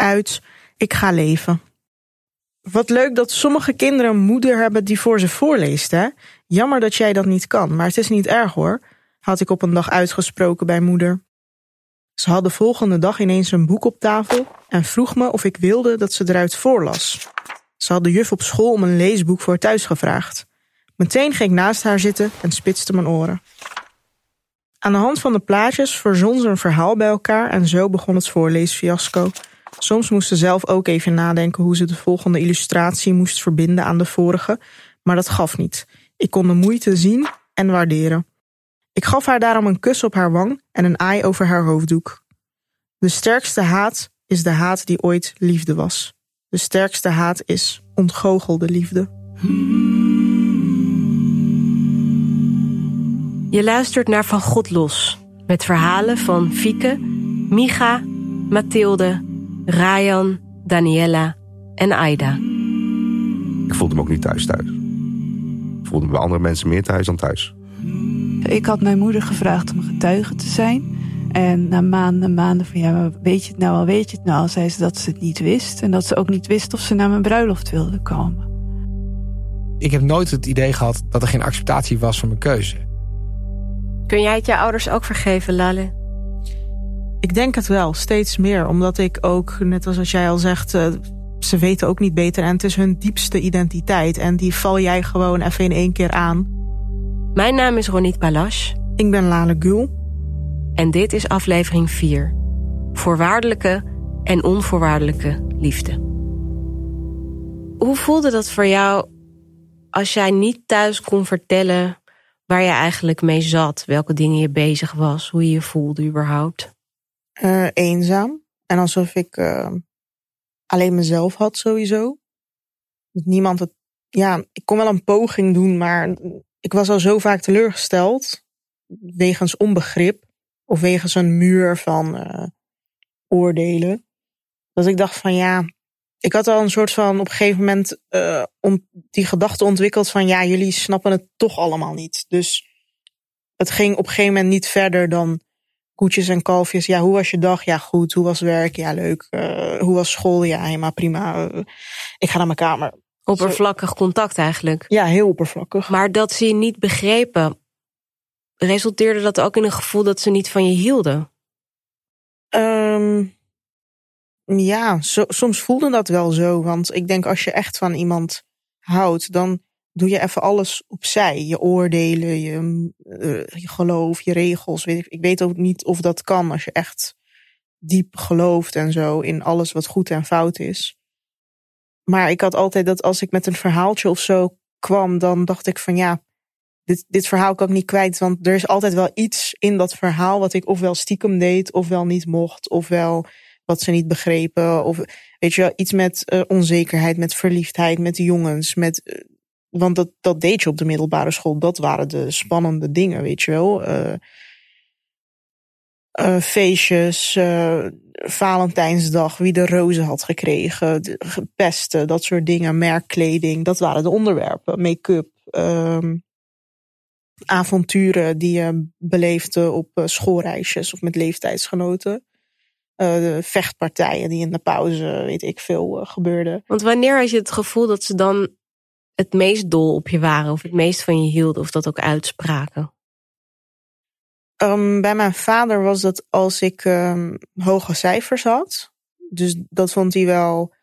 uit, ik ga leven. Wat leuk dat sommige kinderen een moeder hebben die voor ze voorleest, hè? Jammer dat jij dat niet kan, maar het is niet erg hoor, had ik op een dag uitgesproken bij moeder. Ze had de volgende dag ineens een boek op tafel en vroeg me of ik wilde dat ze eruit voorlas. Ze had de juf op school om een leesboek voor thuis gevraagd. Meteen ging ik naast haar zitten en spitste mijn oren. Aan de hand van de plaatjes verzon ze een verhaal bij elkaar en zo begon het voorleesfiasco. Soms moest ze zelf ook even nadenken hoe ze de volgende illustratie moest verbinden aan de vorige, maar dat gaf niet. Ik kon de moeite zien en waarderen. Ik gaf haar daarom een kus op haar wang en een aai over haar hoofddoek. De sterkste haat is de haat die ooit liefde was. De sterkste haat is ontgoochelde liefde. Je luistert naar Van God Los, met verhalen van Fieke, Micha, Mathilde, Ryan, Daniela en Aida. Ik voelde me ook niet thuis thuis. Ik voelde me bij andere mensen meer thuis dan thuis. Ik had mijn moeder gevraagd om getuige te zijn. En na maanden, maanden van ja, weet je het nou al, weet je het nou al, zei ze dat ze het niet wist. En dat ze ook niet wist of ze naar mijn bruiloft wilde komen. Ik heb nooit het idee gehad dat er geen acceptatie was van mijn keuze. Kun jij het je ouders ook vergeven, Lale? Ik denk het wel, steeds meer. Omdat ik ook, net als als jij al zegt, uh, ze weten ook niet beter. En het is hun diepste identiteit. En die val jij gewoon even in één keer aan. Mijn naam is Ronit Balash. Ik ben Lale Gul. En dit is aflevering 4. Voorwaardelijke en onvoorwaardelijke liefde. Hoe voelde dat voor jou als jij niet thuis kon vertellen waar je eigenlijk mee zat, welke dingen je bezig was, hoe je je voelde überhaupt? Uh, eenzaam. En alsof ik uh, alleen mezelf had sowieso. Niemand het. Ja, ik kon wel een poging doen, maar ik was al zo vaak teleurgesteld. Wegens onbegrip. Of wegens een muur van uh, oordelen. Dat ik dacht van ja, ik had al een soort van op een gegeven moment om die gedachte ontwikkeld van ja, jullie snappen het toch allemaal niet. Dus het ging op een gegeven moment niet verder dan koetjes en kalfjes. Ja, hoe was je dag? Ja, goed. Hoe was werk? Ja, leuk. Uh, hoe was school? Ja, helemaal prima. Uh, ik ga naar mijn kamer. Oppervlakkig contact eigenlijk. Ja, heel oppervlakkig. Maar dat ze je niet begrepen, resulteerde dat ook in een gevoel dat ze niet van je hielden? Um, ja, so, soms voelde dat wel zo. Want ik denk als je echt van iemand houdt, dan doe je even alles opzij. Je oordelen, je, uh, je geloof, je regels. Ik, weet ook niet of dat kan als je echt diep gelooft en zo in alles wat goed en fout is. Maar ik had altijd dat als ik met een verhaaltje of zo kwam, dan dacht ik van ja, dit, dit verhaal kan ik niet kwijt. Want er is altijd wel iets in dat verhaal wat ik ofwel stiekem deed, ofwel niet mocht, ofwel wat ze niet begrepen. Of weet je wel, iets met uh, onzekerheid, met verliefdheid, met jongens. Met, uh, want dat, dat deed je op de middelbare school. Dat waren de spannende dingen, weet je wel. Uh, feestjes, Valentijnsdag, wie de rozen had gekregen, pesten, dat soort dingen, merkkleding. Dat waren de onderwerpen. Make-up, um, avonturen die je beleefde op schoolreisjes of met leeftijdsgenoten. Uh, vechtpartijen die in de pauze, weet ik veel, gebeurden. Want wanneer had je het gevoel dat ze dan het meest dol op je waren, of het meest van je hielden, of dat ook uitspraken? Um, bij mijn vader was dat als ik um, hoge cijfers had. Dus dat vond hij wel.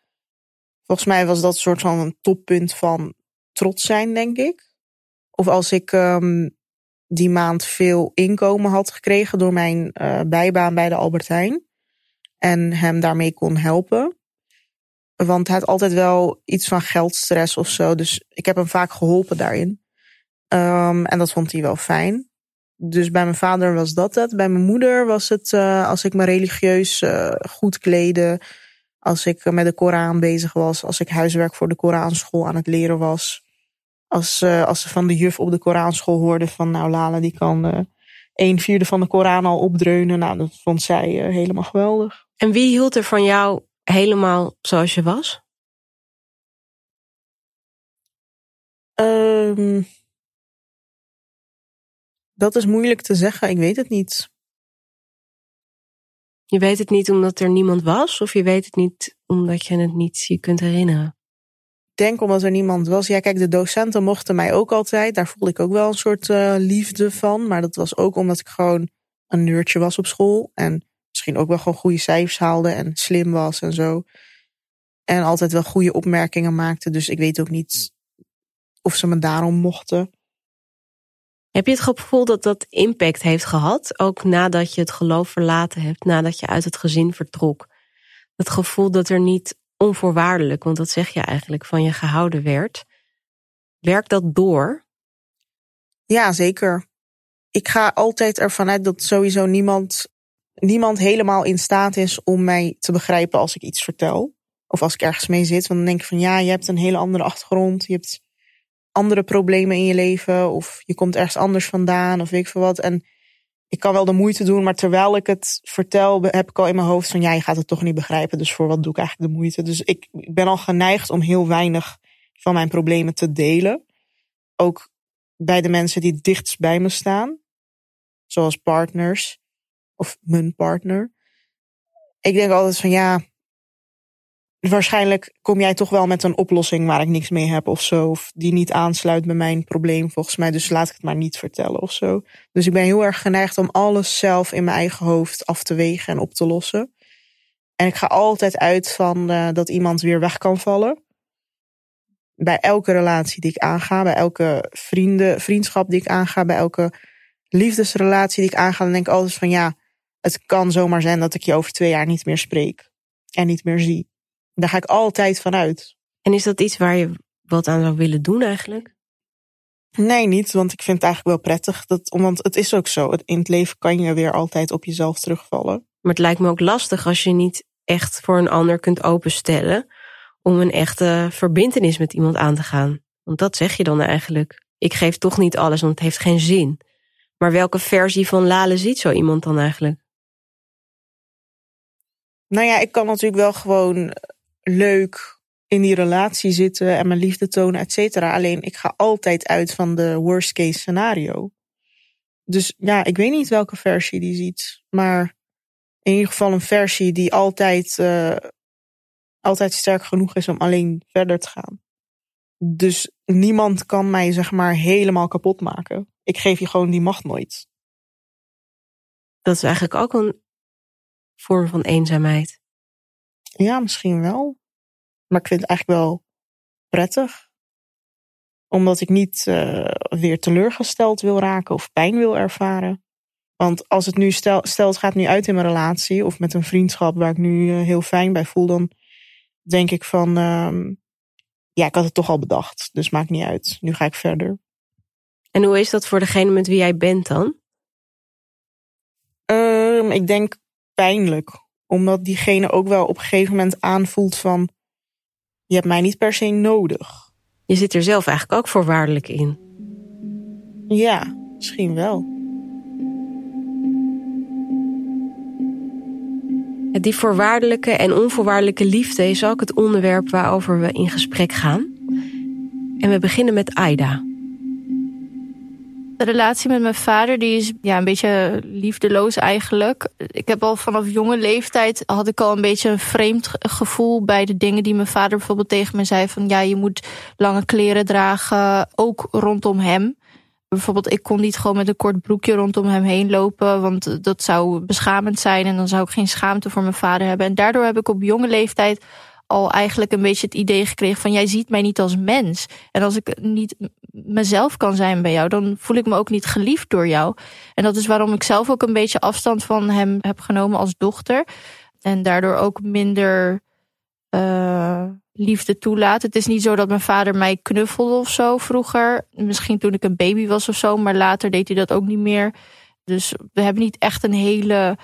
Volgens mij was dat een soort van een toppunt van trots zijn, denk ik. Of als ik um, die maand veel inkomen had gekregen door mijn uh, bijbaan bij de Albert Heijn en hem daarmee kon helpen. Want hij had altijd wel iets van geldstress of zo. Dus ik heb hem vaak geholpen daarin. Um, en dat vond hij wel fijn. Dus bij mijn vader was dat het. Bij mijn moeder was het uh, als ik me religieus uh, goed kleden. Als ik met de Koran bezig was. Als ik huiswerk voor de Koranschool aan het leren was. Als, uh, als ze van de juf op de Koranschool hoorden van nou Lala die kan een vierde van de Koran al opdreunen. Nou dat vond zij helemaal geweldig. En wie hield er van jou helemaal zoals je was? Um, dat is moeilijk te zeggen. Ik weet het niet. Je weet het niet omdat er niemand was, of je weet het niet omdat je het niet je kunt herinneren? Ik denk omdat er niemand was. Ja, kijk, de docenten mochten mij ook altijd. Daar voelde ik ook wel een soort uh, liefde van. Maar dat was ook omdat ik gewoon een neurtje was op school. En misschien ook wel gewoon goede cijfers haalde en slim was en zo. En altijd wel goede opmerkingen maakte. Dus ik weet ook niet of ze me daarom mochten. Heb je het gevoel dat dat impact heeft gehad? Ook nadat je het geloof verlaten hebt, nadat je uit het gezin vertrok. Het gevoel dat er niet onvoorwaardelijk, want dat zeg je eigenlijk, van je gehouden werd. Werkt dat door? Ja, zeker. Ik ga altijd ervan uit dat sowieso niemand, niemand helemaal in staat is om mij te begrijpen als ik iets vertel. Of als ik ergens mee zit. Want dan denk ik van ja, je hebt een hele andere achtergrond. Je hebt andere problemen in je leven. Of je komt ergens anders vandaan. Of weet ik veel wat. En ik kan wel de moeite doen. Maar terwijl ik het vertel, heb ik al in mijn hoofd van ja, je gaat het toch niet begrijpen. Dus voor wat doe ik eigenlijk de moeite? Dus ik, ik ben al geneigd om heel weinig van mijn problemen te delen. Ook bij de mensen die dichtst bij me staan. Zoals partners. Of mijn partner. Ik denk altijd van ja, waarschijnlijk kom jij toch wel met een oplossing waar ik niks mee heb of zo. Of die niet aansluit bij mijn probleem volgens mij. Dus laat ik het maar niet vertellen of zo. Dus ik ben heel erg geneigd om alles zelf in mijn eigen hoofd af te wegen en op te lossen. En ik ga altijd uit van uh, dat iemand weer weg kan vallen. Bij elke relatie die ik aanga, bij elke vrienden, vriendschap die ik aanga, bij elke liefdesrelatie die ik aanga, dan denk ik altijd van ja, het kan zomaar zijn dat ik je over twee jaar niet meer spreek en niet meer zie. Daar ga ik altijd van uit. En is dat iets waar je wat aan zou willen doen eigenlijk? Nee, niet, want ik vind het eigenlijk wel prettig. Dat, want het is ook zo. In het leven kan je weer altijd op jezelf terugvallen. Maar het lijkt me ook lastig als je niet echt voor een ander kunt openstellen. om een echte verbindenis met iemand aan te gaan. Want dat zeg je dan eigenlijk. Ik geef toch niet alles, want het heeft geen zin. Maar welke versie van Lale ziet zo iemand dan eigenlijk? Nou ja, ik kan natuurlijk wel gewoon leuk in die relatie zitten en mijn liefde tonen, et cetera. Alleen ik ga altijd uit van de worst case scenario. Dus ja, ik weet niet welke versie die ziet. Maar in ieder geval een versie die altijd, uh, altijd sterk genoeg is om alleen verder te gaan. Dus niemand kan mij zeg maar helemaal kapot maken. Ik geef je gewoon die macht nooit. Dat is eigenlijk ook een vorm van eenzaamheid. Ja, misschien wel. Maar ik vind het eigenlijk wel prettig. Omdat ik niet uh, weer teleurgesteld wil raken of pijn wil ervaren. Want als het nu stel, stel het gaat nu uit in mijn relatie of met een vriendschap waar ik nu uh, heel fijn bij voel, dan denk ik van uh, ja, ik had het toch al bedacht, dus maakt niet uit. Nu ga ik verder. En hoe is dat voor degene met wie jij bent dan? Ehm, ik denk pijnlijk omdat diegene ook wel op een gegeven moment aanvoelt van... je hebt mij niet per se nodig. Je zit er zelf eigenlijk ook voorwaardelijk in. Ja, misschien wel. Die voorwaardelijke en onvoorwaardelijke liefde is ook het onderwerp waarover we in gesprek gaan. En we beginnen met Aida. De relatie met mijn vader die is ja, een beetje liefdeloos eigenlijk. Ik heb al vanaf jonge leeftijd had ik al een beetje een vreemd gevoel bij de dingen die mijn vader bijvoorbeeld tegen me zei. Van ja, je moet lange kleren dragen, ook rondom hem. Bijvoorbeeld, ik kon niet gewoon met een kort broekje rondom hem heen lopen, want dat zou beschamend zijn en dan zou ik geen schaamte voor mijn vader hebben. En daardoor heb ik op jonge leeftijd al eigenlijk een beetje het idee gekregen van jij ziet mij niet als mens. En als ik niet mezelf kan zijn bij jou, dan voel ik me ook niet geliefd door jou. En dat is waarom ik zelf ook een beetje afstand van hem heb genomen als dochter. En daardoor ook minder uh, liefde toelaat. Het is niet zo dat mijn vader mij knuffelde of zo vroeger. Misschien toen ik een baby was of zo, maar later deed hij dat ook niet meer. Dus we hebben niet echt een hele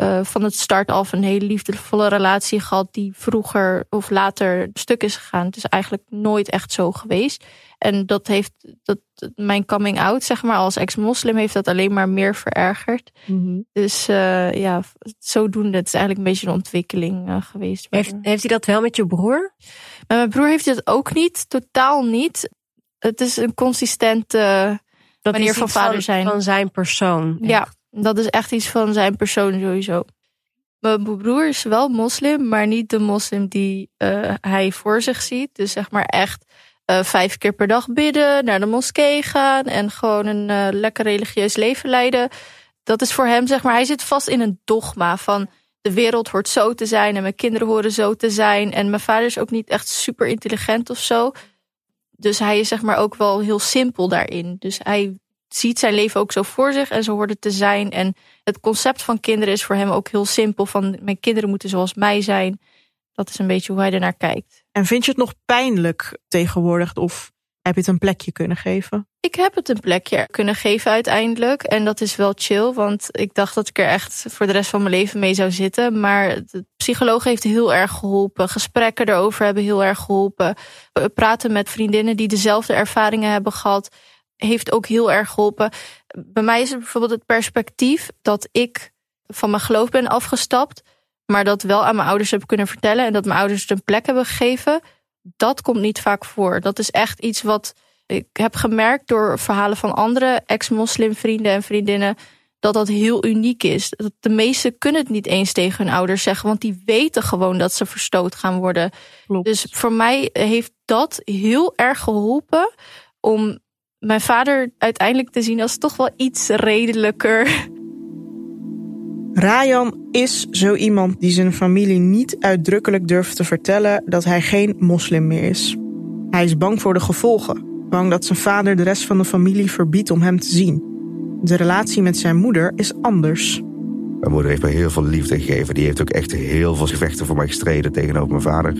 uh, van het start af een hele liefdevolle relatie gehad die vroeger of later stuk is gegaan. Het is eigenlijk nooit echt zo geweest. En dat heeft dat, mijn coming out, zeg maar, als ex-moslim heeft dat alleen maar meer verergerd. Mm -hmm. Dus uh, ja, zodoende, het is eigenlijk een beetje een ontwikkeling uh, geweest. Heeft, heeft hij dat wel met je broer? Met mijn broer heeft dat ook niet, totaal niet. Het is een consistente dat manier van vader zijn. Van zijn persoon. Echt. Ja, dat is echt iets van zijn persoon sowieso. Mijn broer is wel moslim, maar niet de moslim die uh, hij voor zich ziet. Dus zeg maar echt uh, vijf keer per dag bidden, naar de moskee gaan en gewoon een uh, lekker religieus leven leiden. Dat is voor hem, zeg maar, hij zit vast in een dogma van de wereld hoort zo te zijn en mijn kinderen horen zo te zijn. En mijn vader is ook niet echt super intelligent of zo. Dus hij is zeg maar ook wel heel simpel daarin. Dus hij ziet zijn leven ook zo voor zich en zo hoort het te zijn. En het concept van kinderen is voor hem ook heel simpel. Van mijn kinderen moeten zoals mij zijn. Dat is een beetje hoe hij ernaar kijkt. En vind je het nog pijnlijk tegenwoordig of heb je het een plekje kunnen geven? Ik heb het een plekje kunnen geven uiteindelijk. En dat is wel chill, want ik dacht dat ik er echt voor de rest van mijn leven mee zou zitten. Maar de psycholoog heeft heel erg geholpen. Gesprekken erover hebben heel erg geholpen. Praten met vriendinnen die dezelfde ervaringen hebben gehad, heeft ook heel erg geholpen. Bij mij is het bijvoorbeeld het perspectief dat ik van mijn geloof ben afgestapt. Maar dat wel aan mijn ouders heb kunnen vertellen. En dat mijn ouders het een plek hebben gegeven dat komt niet vaak voor. Dat is echt iets wat ik heb gemerkt door verhalen van andere ex-moslim vrienden en vriendinnen. Dat dat heel uniek is. Dat de meesten kunnen het niet eens tegen hun ouders zeggen, want die weten gewoon dat ze verstoot gaan worden. Dus voor mij heeft dat heel erg geholpen om mijn vader uiteindelijk te zien als toch wel iets redelijker. Rayan is zo iemand die zijn familie niet uitdrukkelijk durft te vertellen dat hij geen moslim meer is. Hij is bang voor de gevolgen, bang dat zijn vader de rest van de familie verbiedt om hem te zien. De relatie met zijn moeder is anders. Mijn moeder heeft mij heel veel liefde gegeven. Die heeft ook echt heel veel gevechten voor mij gestreden tegenover mijn vader.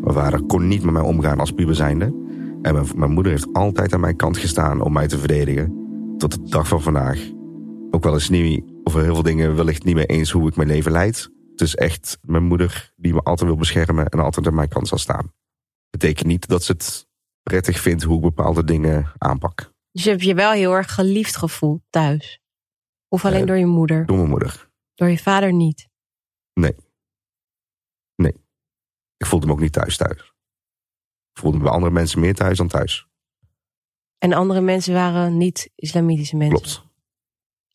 Mijn vader kon niet met mij omgaan als puber zijnde. En mijn, mijn moeder heeft altijd aan mijn kant gestaan om mij te verdedigen. Tot de dag van vandaag. Ook wel eens niet over heel veel dingen wellicht niet meer eens hoe ik mijn leven leid. Het is echt mijn moeder die me altijd wil beschermen en altijd aan mijn kant zal staan. Betekent niet dat ze het prettig vindt hoe ik bepaalde dingen aanpak. Dus je hebt je wel heel erg geliefd gevoeld thuis? Of alleen Eh, door je moeder? Door mijn moeder. Door je vader niet? Nee. Nee. Ik voelde me ook niet thuis thuis. Voelde me bij andere mensen meer thuis dan thuis. En andere mensen waren niet islamitische mensen? Klopt.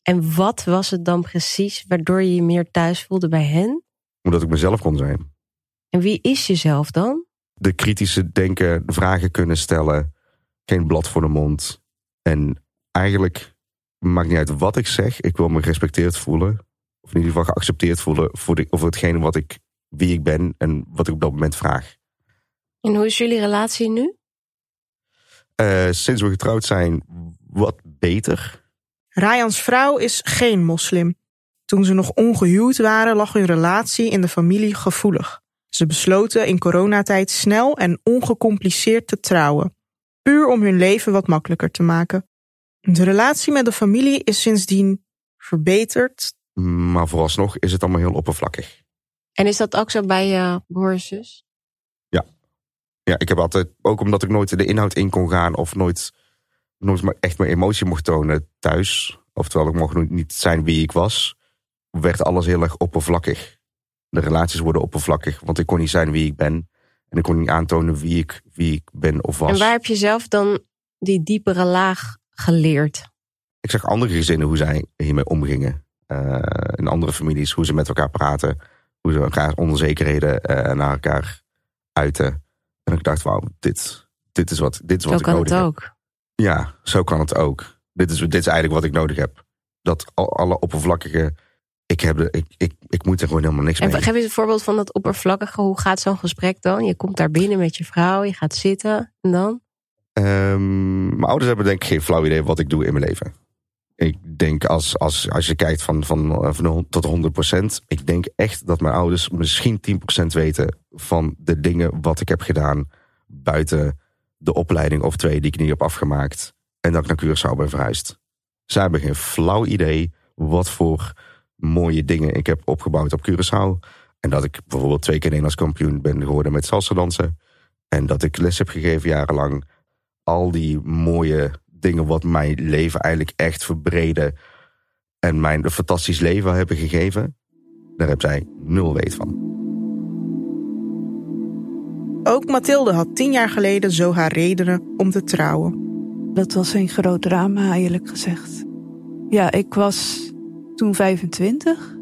En wat was het dan precies waardoor je je meer thuis voelde bij hen? Omdat ik mezelf kon zijn. En wie is jezelf dan? De kritische denken, vragen kunnen stellen. Geen blad voor de mond. En eigenlijk maakt niet uit wat ik zeg. Ik wil me gerespecteerd voelen. Of in ieder geval geaccepteerd voelen voor, de, over hetgene wat ik, wie ik ben en wat ik op dat moment vraag. En hoe is jullie relatie nu? Eh, sinds we getrouwd zijn, wat beter. Rayans vrouw is geen moslim. Toen ze nog ongehuwd waren, lag hun relatie in de familie gevoelig. Ze besloten in coronatijd snel en ongecompliceerd te trouwen. Puur om hun leven wat makkelijker te maken. De relatie met de familie is sindsdien verbeterd. Maar vooralsnog is het allemaal heel oppervlakkig. En is dat ook zo bij je broer en zus? Ja, ik heb altijd, ook omdat ik nooit de inhoud in kon gaan of nooit, nooit maar echt mijn emotie mocht tonen thuis. Oftewel, ik mocht nooit niet zijn wie ik was. Werd alles heel erg oppervlakkig. De relaties worden oppervlakkig, want ik kon niet zijn wie ik ben. En ik kon niet aantonen wie ik, wie ik ben of was. En waar heb je zelf dan die diepere laag geleerd? Ik zag andere gezinnen hoe zij hiermee omgingen. Eh, in andere families, hoe ze met elkaar praten. Hoe ze elkaar onzekerheden eh, naar elkaar uiten. En ik dacht, wauw, dit, dit is wat, dit is wat Zo ik kan nodig het heb. ook. Ja, zo kan het ook. Dit is, dit is eigenlijk wat ik nodig heb. Dat al, alle oppervlakkige. Ik, heb de, ik, ik, ik moet er gewoon helemaal niks En mee. geef eens een voorbeeld van dat oppervlakkige. Hoe gaat zo'n gesprek dan? Je komt daar binnen met je vrouw, je gaat zitten en dan? Ehm, mijn ouders hebben denk ik geen flauw idee wat ik doe in mijn leven. Ik denk als, als, als je kijkt van, van, van tot de 100 procent. Ik denk echt dat mijn ouders misschien 10 procent weten van de dingen wat ik heb gedaan. Buiten de opleiding of twee die ik niet heb afgemaakt. En dat ik naar Curaçao ben verhuisd. Zij hebben geen flauw idee wat voor mooie dingen ik heb opgebouwd op Curaçao. En dat ik bijvoorbeeld twee keer Nederlands kampioen ben geworden met salsa dansen. En dat ik les heb gegeven jarenlang. Al die mooie dingen wat mijn leven eigenlijk echt verbreden. En mijn een fantastisch leven hebben gegeven. Daar heb zij nul weet van. Ook Mathilde had tien jaar geleden zo haar redenen om te trouwen. Dat was een groot drama, eerlijk gezegd. Ja, ik was toen 25.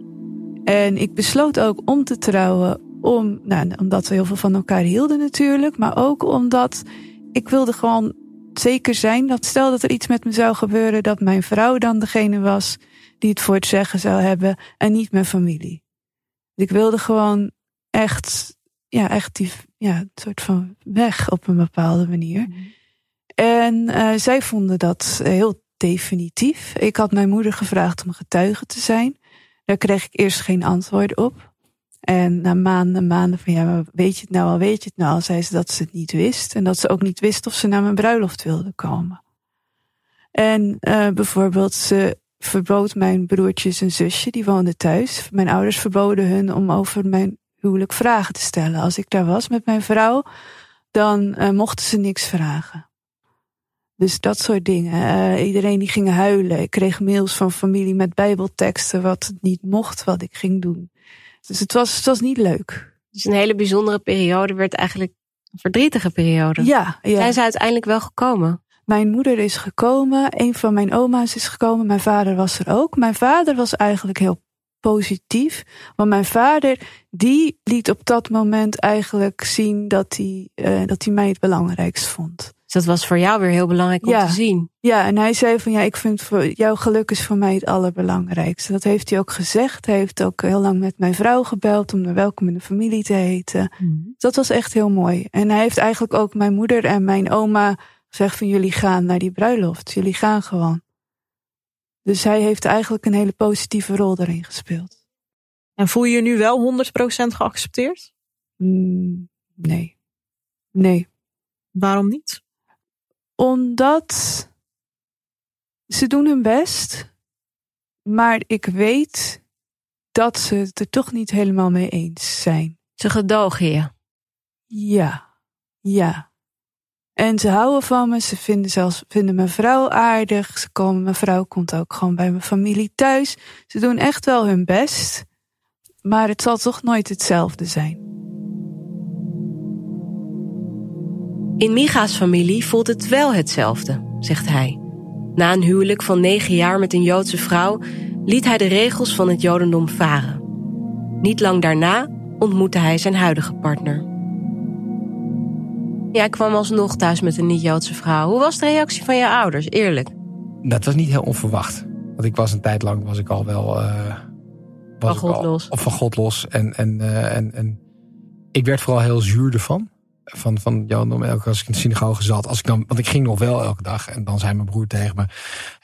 En ik besloot ook om te trouwen, om, nou, omdat we heel veel van elkaar hielden natuurlijk, maar ook omdat ik wilde gewoon zeker zijn dat stel dat er iets met me zou gebeuren, dat mijn vrouw dan degene was die het voor het zeggen zou hebben en niet mijn familie. Ik wilde gewoon echt, ja, echt die, ja, soort van weg op een bepaalde manier. En uh, zij vonden dat heel definitief. Ik had mijn moeder gevraagd om getuige te zijn. Daar kreeg ik eerst geen antwoord op. En na maanden, maanden van ja, weet je het nou al, weet je het nou al, zei ze dat ze het niet wist. En dat ze ook niet wist of ze naar mijn bruiloft wilde komen. En uh, bijvoorbeeld, ze verbood mijn broertjes en zusje, die woonden thuis. Mijn ouders verboden hun om over mijn huwelijk vragen te stellen. Als ik daar was met mijn vrouw, dan uh, mochten ze niks vragen. Dus dat soort dingen. Uh, iedereen die ging huilen. Ik kreeg mails van familie met bijbelteksten wat het niet mocht wat ik ging doen. Dus het was, het was niet leuk. Dus een hele bijzondere periode werd eigenlijk een verdrietige periode. Ja, ja. Zijn ze uiteindelijk wel gekomen? Mijn moeder is gekomen, een van mijn oma's is gekomen, mijn vader was er ook. Mijn vader was eigenlijk heel positief, want mijn vader die liet op dat moment eigenlijk zien dat hij, uh, dat hij mij het belangrijkst vond. Dat was voor jou weer heel belangrijk om ja. te zien. Ja, en hij zei van ja, ik vind voor jouw geluk is voor mij het allerbelangrijkste. Dat heeft hij ook gezegd. Hij heeft ook heel lang met mijn vrouw gebeld om de welkom in de familie te heten. Mm. Dat was echt heel mooi. En hij heeft eigenlijk ook mijn moeder en mijn oma gezegd van jullie gaan naar die bruiloft. Jullie gaan gewoon. Dus hij heeft eigenlijk een hele positieve rol daarin gespeeld. En voel je je nu wel 100% geaccepteerd? Mm, nee. Nee. Waarom niet? Omdat ze doen hun best, maar ik weet dat ze het er toch niet helemaal mee eens zijn. Ze gedogen je. Ja, ja. En ze houden van me. Ze vinden zelfs vinden mijn vrouw aardig. Ze komen, mijn vrouw komt ook gewoon bij mijn familie thuis. Ze doen echt wel hun best. Maar het zal toch nooit hetzelfde zijn. In Miga's familie voelt het wel hetzelfde, zegt hij. Na een huwelijk van negen jaar met een Joodse vrouw liet hij de regels van het Jodendom varen. Niet lang daarna ontmoette hij zijn huidige partner. Jij kwam alsnog thuis met een niet-Joodse vrouw. Hoe was de reactie van je ouders, eerlijk? Dat was niet heel onverwacht. Want ik was een tijd lang was ik al wel. Uh, was van God al, los. Of van God los. En, en, uh, en, en ik werd vooral heel zuur ervan. Van, van Jodendom, elke als ik in de synagoge zat. Als ik dan, want ik ging nog wel elke dag. En dan zei mijn broer tegen me.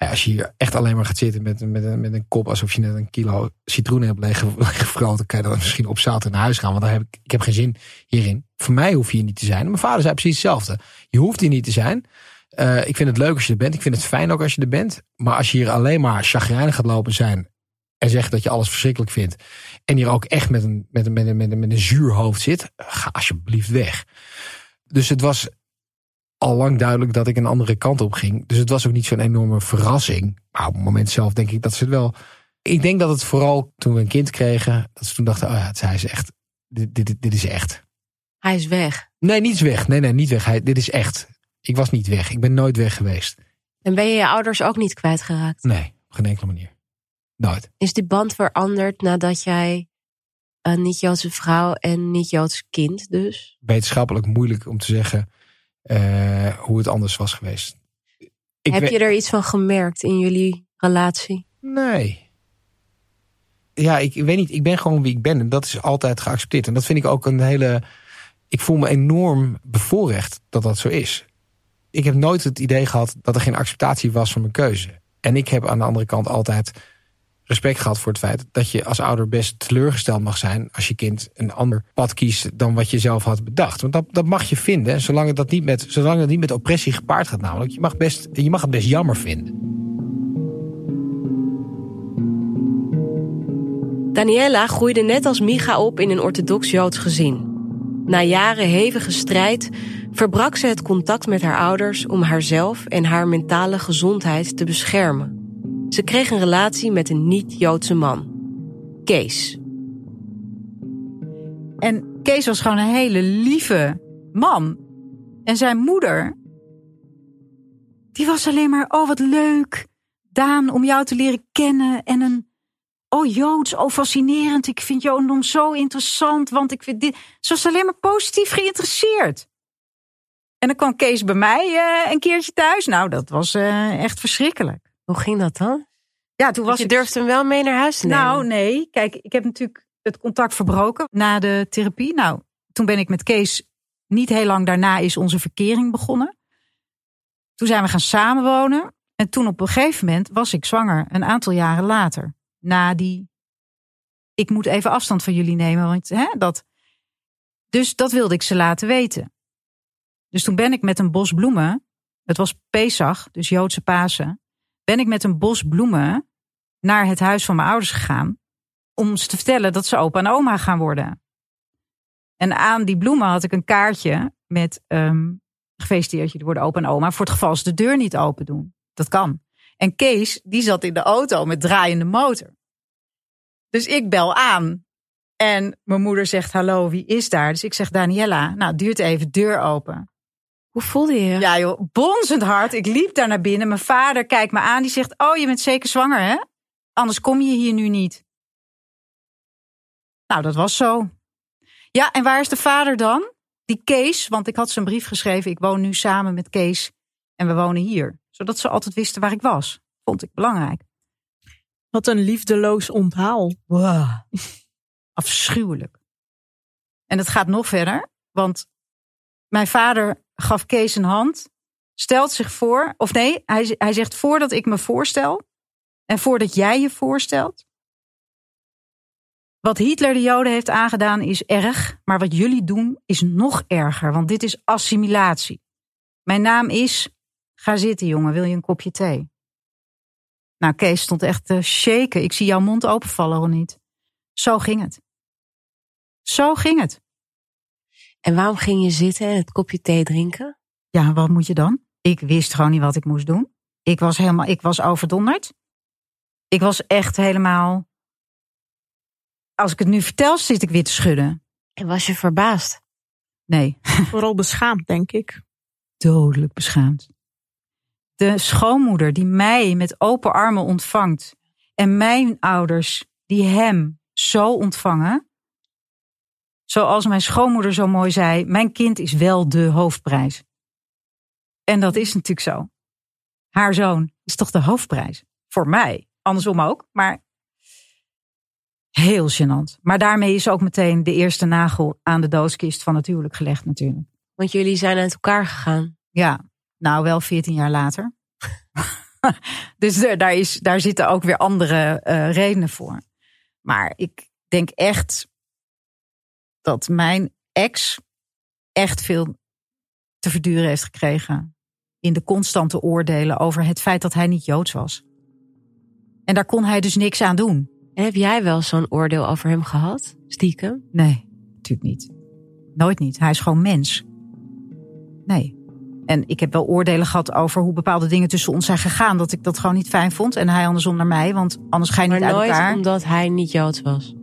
Als je hier echt alleen maar gaat zitten met, met, een, met een kop. Alsof je net een kilo citroen hebt leeggevroten. Kan je dan misschien op zaterdag naar huis gaan. Want dan heb ik, ik heb geen zin hierin. Voor mij hoef je hier niet te zijn. Mijn vader zei precies hetzelfde. Je hoeft hier niet te zijn. Uh, ik vind het leuk als je er bent. Ik vind het fijn ook als je er bent. Maar als je hier alleen maar chagrijnig gaat lopen zijn. En zegt dat je alles verschrikkelijk vindt. En hier ook echt met een, met een, met een, met een, met een zuur hoofd zit. Ga alsjeblieft weg. Dus het was al lang duidelijk dat ik een andere kant op ging. Dus het was ook niet zo'n enorme verrassing. Maar op het moment zelf denk ik dat ze het wel. Ik denk dat het vooral toen we een kind kregen. Dat ze toen dachten: oh ja, hij is echt. Dit, dit, dit is echt. Hij is weg. Nee, niet weg. Nee, nee, niet weg. Hij, dit is echt. Ik was niet weg. Ik ben nooit weg geweest. En ben je je ouders ook niet kwijtgeraakt? Nee, op geen enkele manier. Nooit. Is die band veranderd nadat jij een niet-Joodse vrouw en niet-Joods kind dus? Wetenschappelijk moeilijk om te zeggen uh, hoe het anders was geweest. Ik Heb je er iets van gemerkt in jullie relatie? Nee. Ja, ik weet niet. Ik ben gewoon wie ik ben. En dat is altijd geaccepteerd. En dat vind ik ook een hele... Ik voel me enorm bevoorrecht dat dat zo is. Ik heb nooit het idee gehad dat er geen acceptatie was van mijn keuze. En ik heb aan de andere kant altijd respect gehad voor het feit dat je als ouder best teleurgesteld mag zijn als je kind een ander pad kiest dan wat je zelf had bedacht. Want dat, dat mag je vinden, zolang dat niet met, zolang het niet met oppressie gepaard gaat namelijk. Je mag, best, je mag het best jammer vinden. Daniela groeide net als Micha op in een orthodox-Joods gezin. Na jaren hevige strijd verbrak ze het contact met haar ouders om haarzelf en haar mentale gezondheid te beschermen. Ze kreeg een relatie met een niet-Joodse man, Kees. En Kees was gewoon een hele lieve man. En zijn moeder, die was alleen maar, oh wat leuk, Daan, om jou te leren kennen en een Oh, Joods, oh, fascinerend. Ik vind Jodendom zo interessant, want ik vind dit. Ze was alleen maar positief geïnteresseerd. En dan kwam Kees bij mij eh, een keertje thuis. Nou, dat was eh, echt verschrikkelijk. Hoe ging dat dan? Ja, toen was je ik- durfde hem wel mee naar huis te nemen. Nou, nee. Kijk, ik heb natuurlijk het contact verbroken na de therapie. Nou, toen ben ik met Kees. Niet heel lang daarna is onze verkering begonnen. Toen zijn we gaan samenwonen. En toen op een gegeven moment was ik zwanger. Een aantal jaren later. Na die. Ik moet even afstand van jullie nemen. Want hè, dat. Dus dat wilde ik ze laten weten. Dus toen ben ik met een bos bloemen. Het was Pesach, dus Joodse Pasen. Ben ik met een bos bloemen naar het huis van mijn ouders gegaan. Om ze te vertellen dat ze opa en oma gaan worden. En aan die bloemen had ik een kaartje met ehm gefeliciteerd jullie worden opa en oma. Voor het geval ze de deur niet open doen. Dat kan. En Kees, die zat in de auto met draaiende motor. Dus ik bel aan. En mijn moeder zegt, hallo, wie is daar? Dus ik zeg, Daniela. Nou, duurt even, deur open. Hoe voelde je? Ja joh, bonzend hard. Ik liep daar naar binnen. Mijn vader kijkt me aan. Die zegt, oh je bent zeker zwanger hè? Anders kom je hier nu niet. Nou, dat was zo. Ja, en waar is de vader dan? Die Kees, want ik had een brief geschreven. Ik woon nu samen met Kees en we wonen hier. Zodat ze altijd wisten waar ik was. Vond ik belangrijk. Wat een liefdeloos onthaal. Wow. Afschuwelijk. En het gaat nog verder, want mijn vader gaf Kees een hand, stelt zich voor, of nee, hij, hij zegt voordat ik me voorstel en voordat jij je voorstelt. Wat Hitler de Joden heeft aangedaan is erg, maar wat jullie doen is nog erger, want dit is assimilatie. Mijn naam is, ga zitten jongen, wil je een kopje thee? Nou, Kees stond echt te shaken. Ik zie jouw mond openvallen, of niet? Zo ging het. Zo ging het. En waarom ging je zitten en het kopje thee drinken? Ja, wat moet je dan? Ik wist gewoon niet wat ik moest doen. Ik was helemaal, ik was overdonderd. Ik was echt helemaal. Als ik het nu vertel, zit ik weer te schudden. En was je verbaasd? Nee, Vooral beschaamd, denk ik. dodelijk beschaamd. De schoonmoeder die mij met open armen ontvangt. En mijn ouders die hem zo ontvangen. Zoals mijn schoonmoeder zo mooi zei: Mijn kind is wel de hoofdprijs. En dat is natuurlijk zo. Haar zoon is toch de hoofdprijs. Voor mij. Andersom ook. Maar heel gênant. Maar daarmee is ook meteen de eerste nagel aan de doodskist van het huwelijk gelegd, natuurlijk. Want jullie zijn uit elkaar gegaan. Ja, nou wel 14 jaar later. dus er- daar, is, daar zitten ook weer andere eh, redenen voor. Maar ik denk echt dat mijn ex echt veel te verduren heeft gekregen. In de constante oordelen over het feit dat hij niet joods was. En daar kon hij dus niks aan doen. En heb jij wel zo'n oordeel over hem gehad? Stiekem? Nee, natuurlijk niet. Nooit niet. Hij is gewoon mens. Nee. En ik heb wel oordelen gehad over hoe bepaalde dingen tussen ons zijn gegaan. Dat ik dat gewoon niet fijn vond. En hij andersom naar mij. Want anders ga je niet Maar uit nooit elkaar. omdat hij niet Joods was.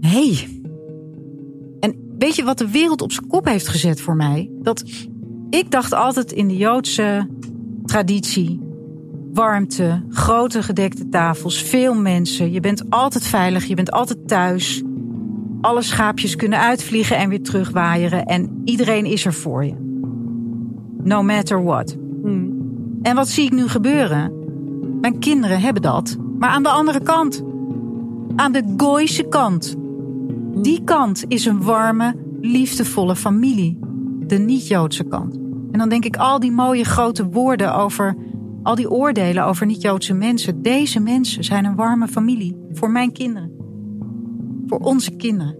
Nee. Weet je wat de wereld op zijn kop heeft gezet voor mij? Dat ik dacht altijd in de Joodse traditie. Warmte, grote gedekte tafels, veel mensen. Je bent altijd veilig, je bent altijd thuis. Alle schaapjes kunnen uitvliegen en weer terugwaaieren. En iedereen is er voor je. No matter what. Hmm. En wat zie ik nu gebeuren? Mijn kinderen hebben dat, maar aan de andere kant. Aan de Gooise kant. Die kant is een warme, liefdevolle familie. De niet-Joodse kant. En dan denk ik al die mooie grote woorden over. al die oordelen over niet-Joodse mensen. Deze mensen zijn een warme familie. Voor mijn kinderen. Voor onze kinderen.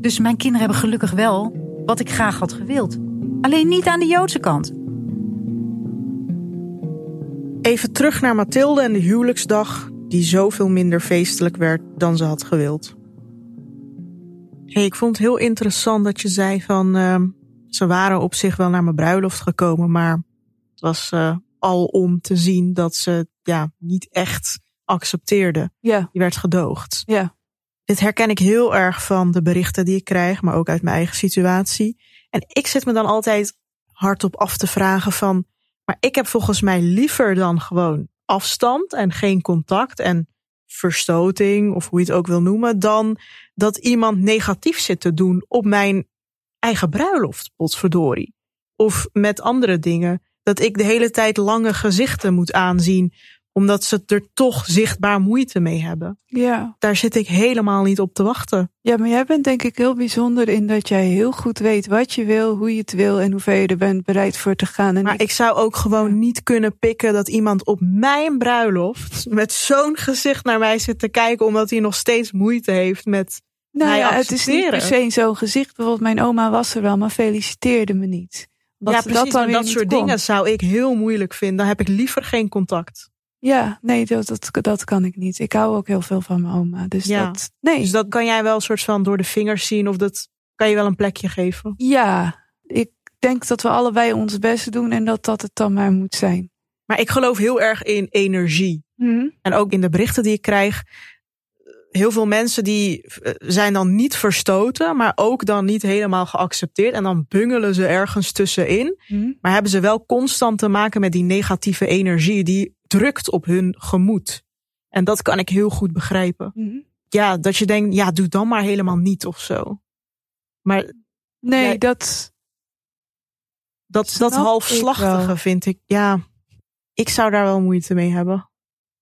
Dus mijn kinderen hebben gelukkig wel wat ik graag had gewild. Alleen niet aan de Joodse kant. Even terug naar Mathilde en de huwelijksdag, die zoveel minder feestelijk werd dan ze had gewild. Hey, ik vond het heel interessant dat je zei van ehm, ze waren op zich wel naar mijn bruiloft gekomen, maar het was eh, al om te zien dat ze ja, niet echt accepteerde. Ja, Je werd gedoogd. ja. Dit herken ik heel erg van de berichten die ik krijg, maar ook uit mijn eigen situatie. En ik zit me dan altijd hardop af te vragen van, maar ik heb volgens mij liever dan gewoon afstand en geen contact en verstoting, of hoe je het ook wil noemen, dan dat iemand negatief zit te doen op mijn eigen bruiloft, potverdorie. Of met andere dingen. Dat ik de hele tijd lange gezichten moet aanzien, omdat ze er toch zichtbaar moeite mee hebben. Ja. Daar zit ik helemaal niet op te wachten. ja, maar jij bent denk ik heel bijzonder in dat jij heel goed weet wat je wil, hoe je het wil en hoeveel je er bent bereid voor te gaan. En Maar ik zou ook gewoon niet kunnen pikken dat iemand op mijn bruiloft met zo'n gezicht naar mij zit te kijken, omdat hij nog steeds moeite heeft met. nou ja, het is niet per se zo'n gezicht. Bijvoorbeeld mijn oma was er wel, maar feliciteerde me niet. Ja, precies. dan dat niet soort kon. dingen zou ik heel moeilijk vinden. Dan heb ik liever geen contact. Ja, nee, dat, dat, dat kan ik niet. Ik hou ook heel veel van mijn oma. Dus Ja. dat, nee. Dus dat kan jij wel een soort van door de vingers zien, of dat kan je wel een plekje geven. Ja, ik denk dat we allebei ons best doen en dat dat het dan maar moet zijn. Maar ik geloof heel erg in energie. En ook in de berichten die ik krijg. Heel veel mensen die eh, zijn dan niet verstoten, maar ook dan niet helemaal geaccepteerd. En dan bungelen ze ergens tussenin. Maar hebben ze wel constant te maken met die negatieve energie die drukt op hun gemoed. En dat kan ik heel goed begrijpen. Mhm. Ja, dat je denkt, ja, doe dan maar helemaal niet of zo. Maar Nee, dat. dat, dat halfslachtige vind ik, ja, ik zou daar wel moeite mee hebben.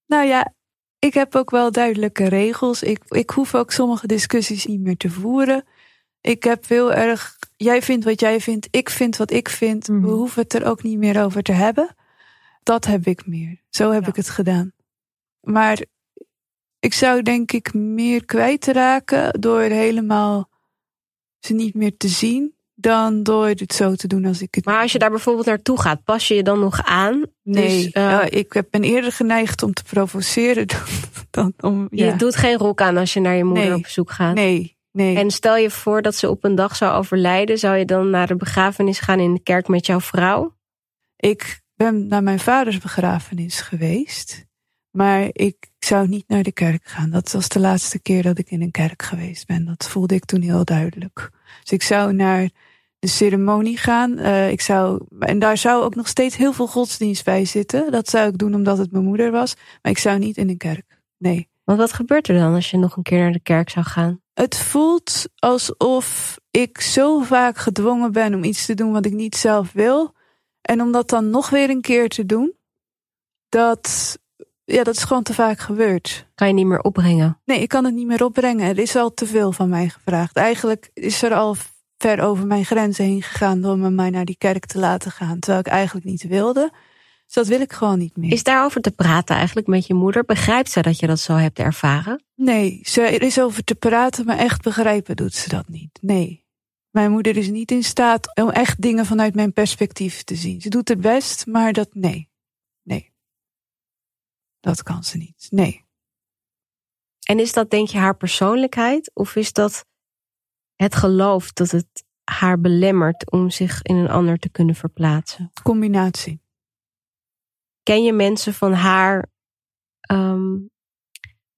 Nou ja, ik heb ook wel duidelijke regels. Ik, ik hoef ook sommige discussies niet meer te voeren. Ik heb heel erg. Jij vindt wat jij vindt, ik vind wat ik vind. Mhm. We hoeven het er ook niet meer over te hebben. Dat heb ik meer. Zo heb Ja. ik het gedaan. Maar ik zou denk ik meer kwijtraken door helemaal ze niet meer te zien. Dan door het zo te doen als ik het. Maar als je daar bijvoorbeeld naartoe gaat, pas je je dan nog aan? Nee, Dus, eh, ja, ik ben eerder geneigd om te provoceren dan, dan om. Je Ja. doet geen rok aan als je naar je moeder Nee. op bezoek gaat. Nee, nee. En stel je voor dat ze op een dag zou overlijden, zou je dan naar de begrafenis gaan in de kerk met jouw vrouw? Ik ben naar mijn vaders begrafenis geweest. Maar ik zou niet naar de kerk gaan. Dat was de laatste keer dat ik in een kerk geweest ben. Dat voelde ik toen heel duidelijk. Dus ik zou naar de ceremonie gaan. Eh, ik zou, en daar zou ook nog steeds heel veel godsdienst bij zitten. Dat zou ik doen omdat het mijn moeder was. Maar ik zou niet in een kerk. Nee. Want wat gebeurt er dan als je nog een keer naar de kerk zou gaan? Het voelt alsof ik zo vaak gedwongen ben om iets te doen wat ik niet zelf wil. En om dat dan nog weer een keer te doen, dat, ja, dat is gewoon te vaak gebeurd. Kan je niet meer opbrengen? Nee, ik kan het niet meer opbrengen. Er is al te veel van mij gevraagd. Eigenlijk is er al ver over mijn grenzen heen gegaan door me mij naar die kerk te laten gaan. Terwijl ik eigenlijk niet wilde. Dus dat wil ik gewoon niet meer. Is daarover te praten eigenlijk met je moeder? Begrijpt zij dat je dat zo hebt ervaren? Nee, ze, er is over te praten, maar echt begrijpen doet ze dat niet. Nee. Mijn moeder is niet in staat om echt dingen vanuit mijn perspectief te zien. Ze doet het best, maar dat nee. Nee. Dat kan ze niet. Nee. En is dat denk je haar persoonlijkheid? Of is dat het geloof dat het haar belemmert om zich in een ander te kunnen verplaatsen? Combinatie. Ken je mensen van haar ehm,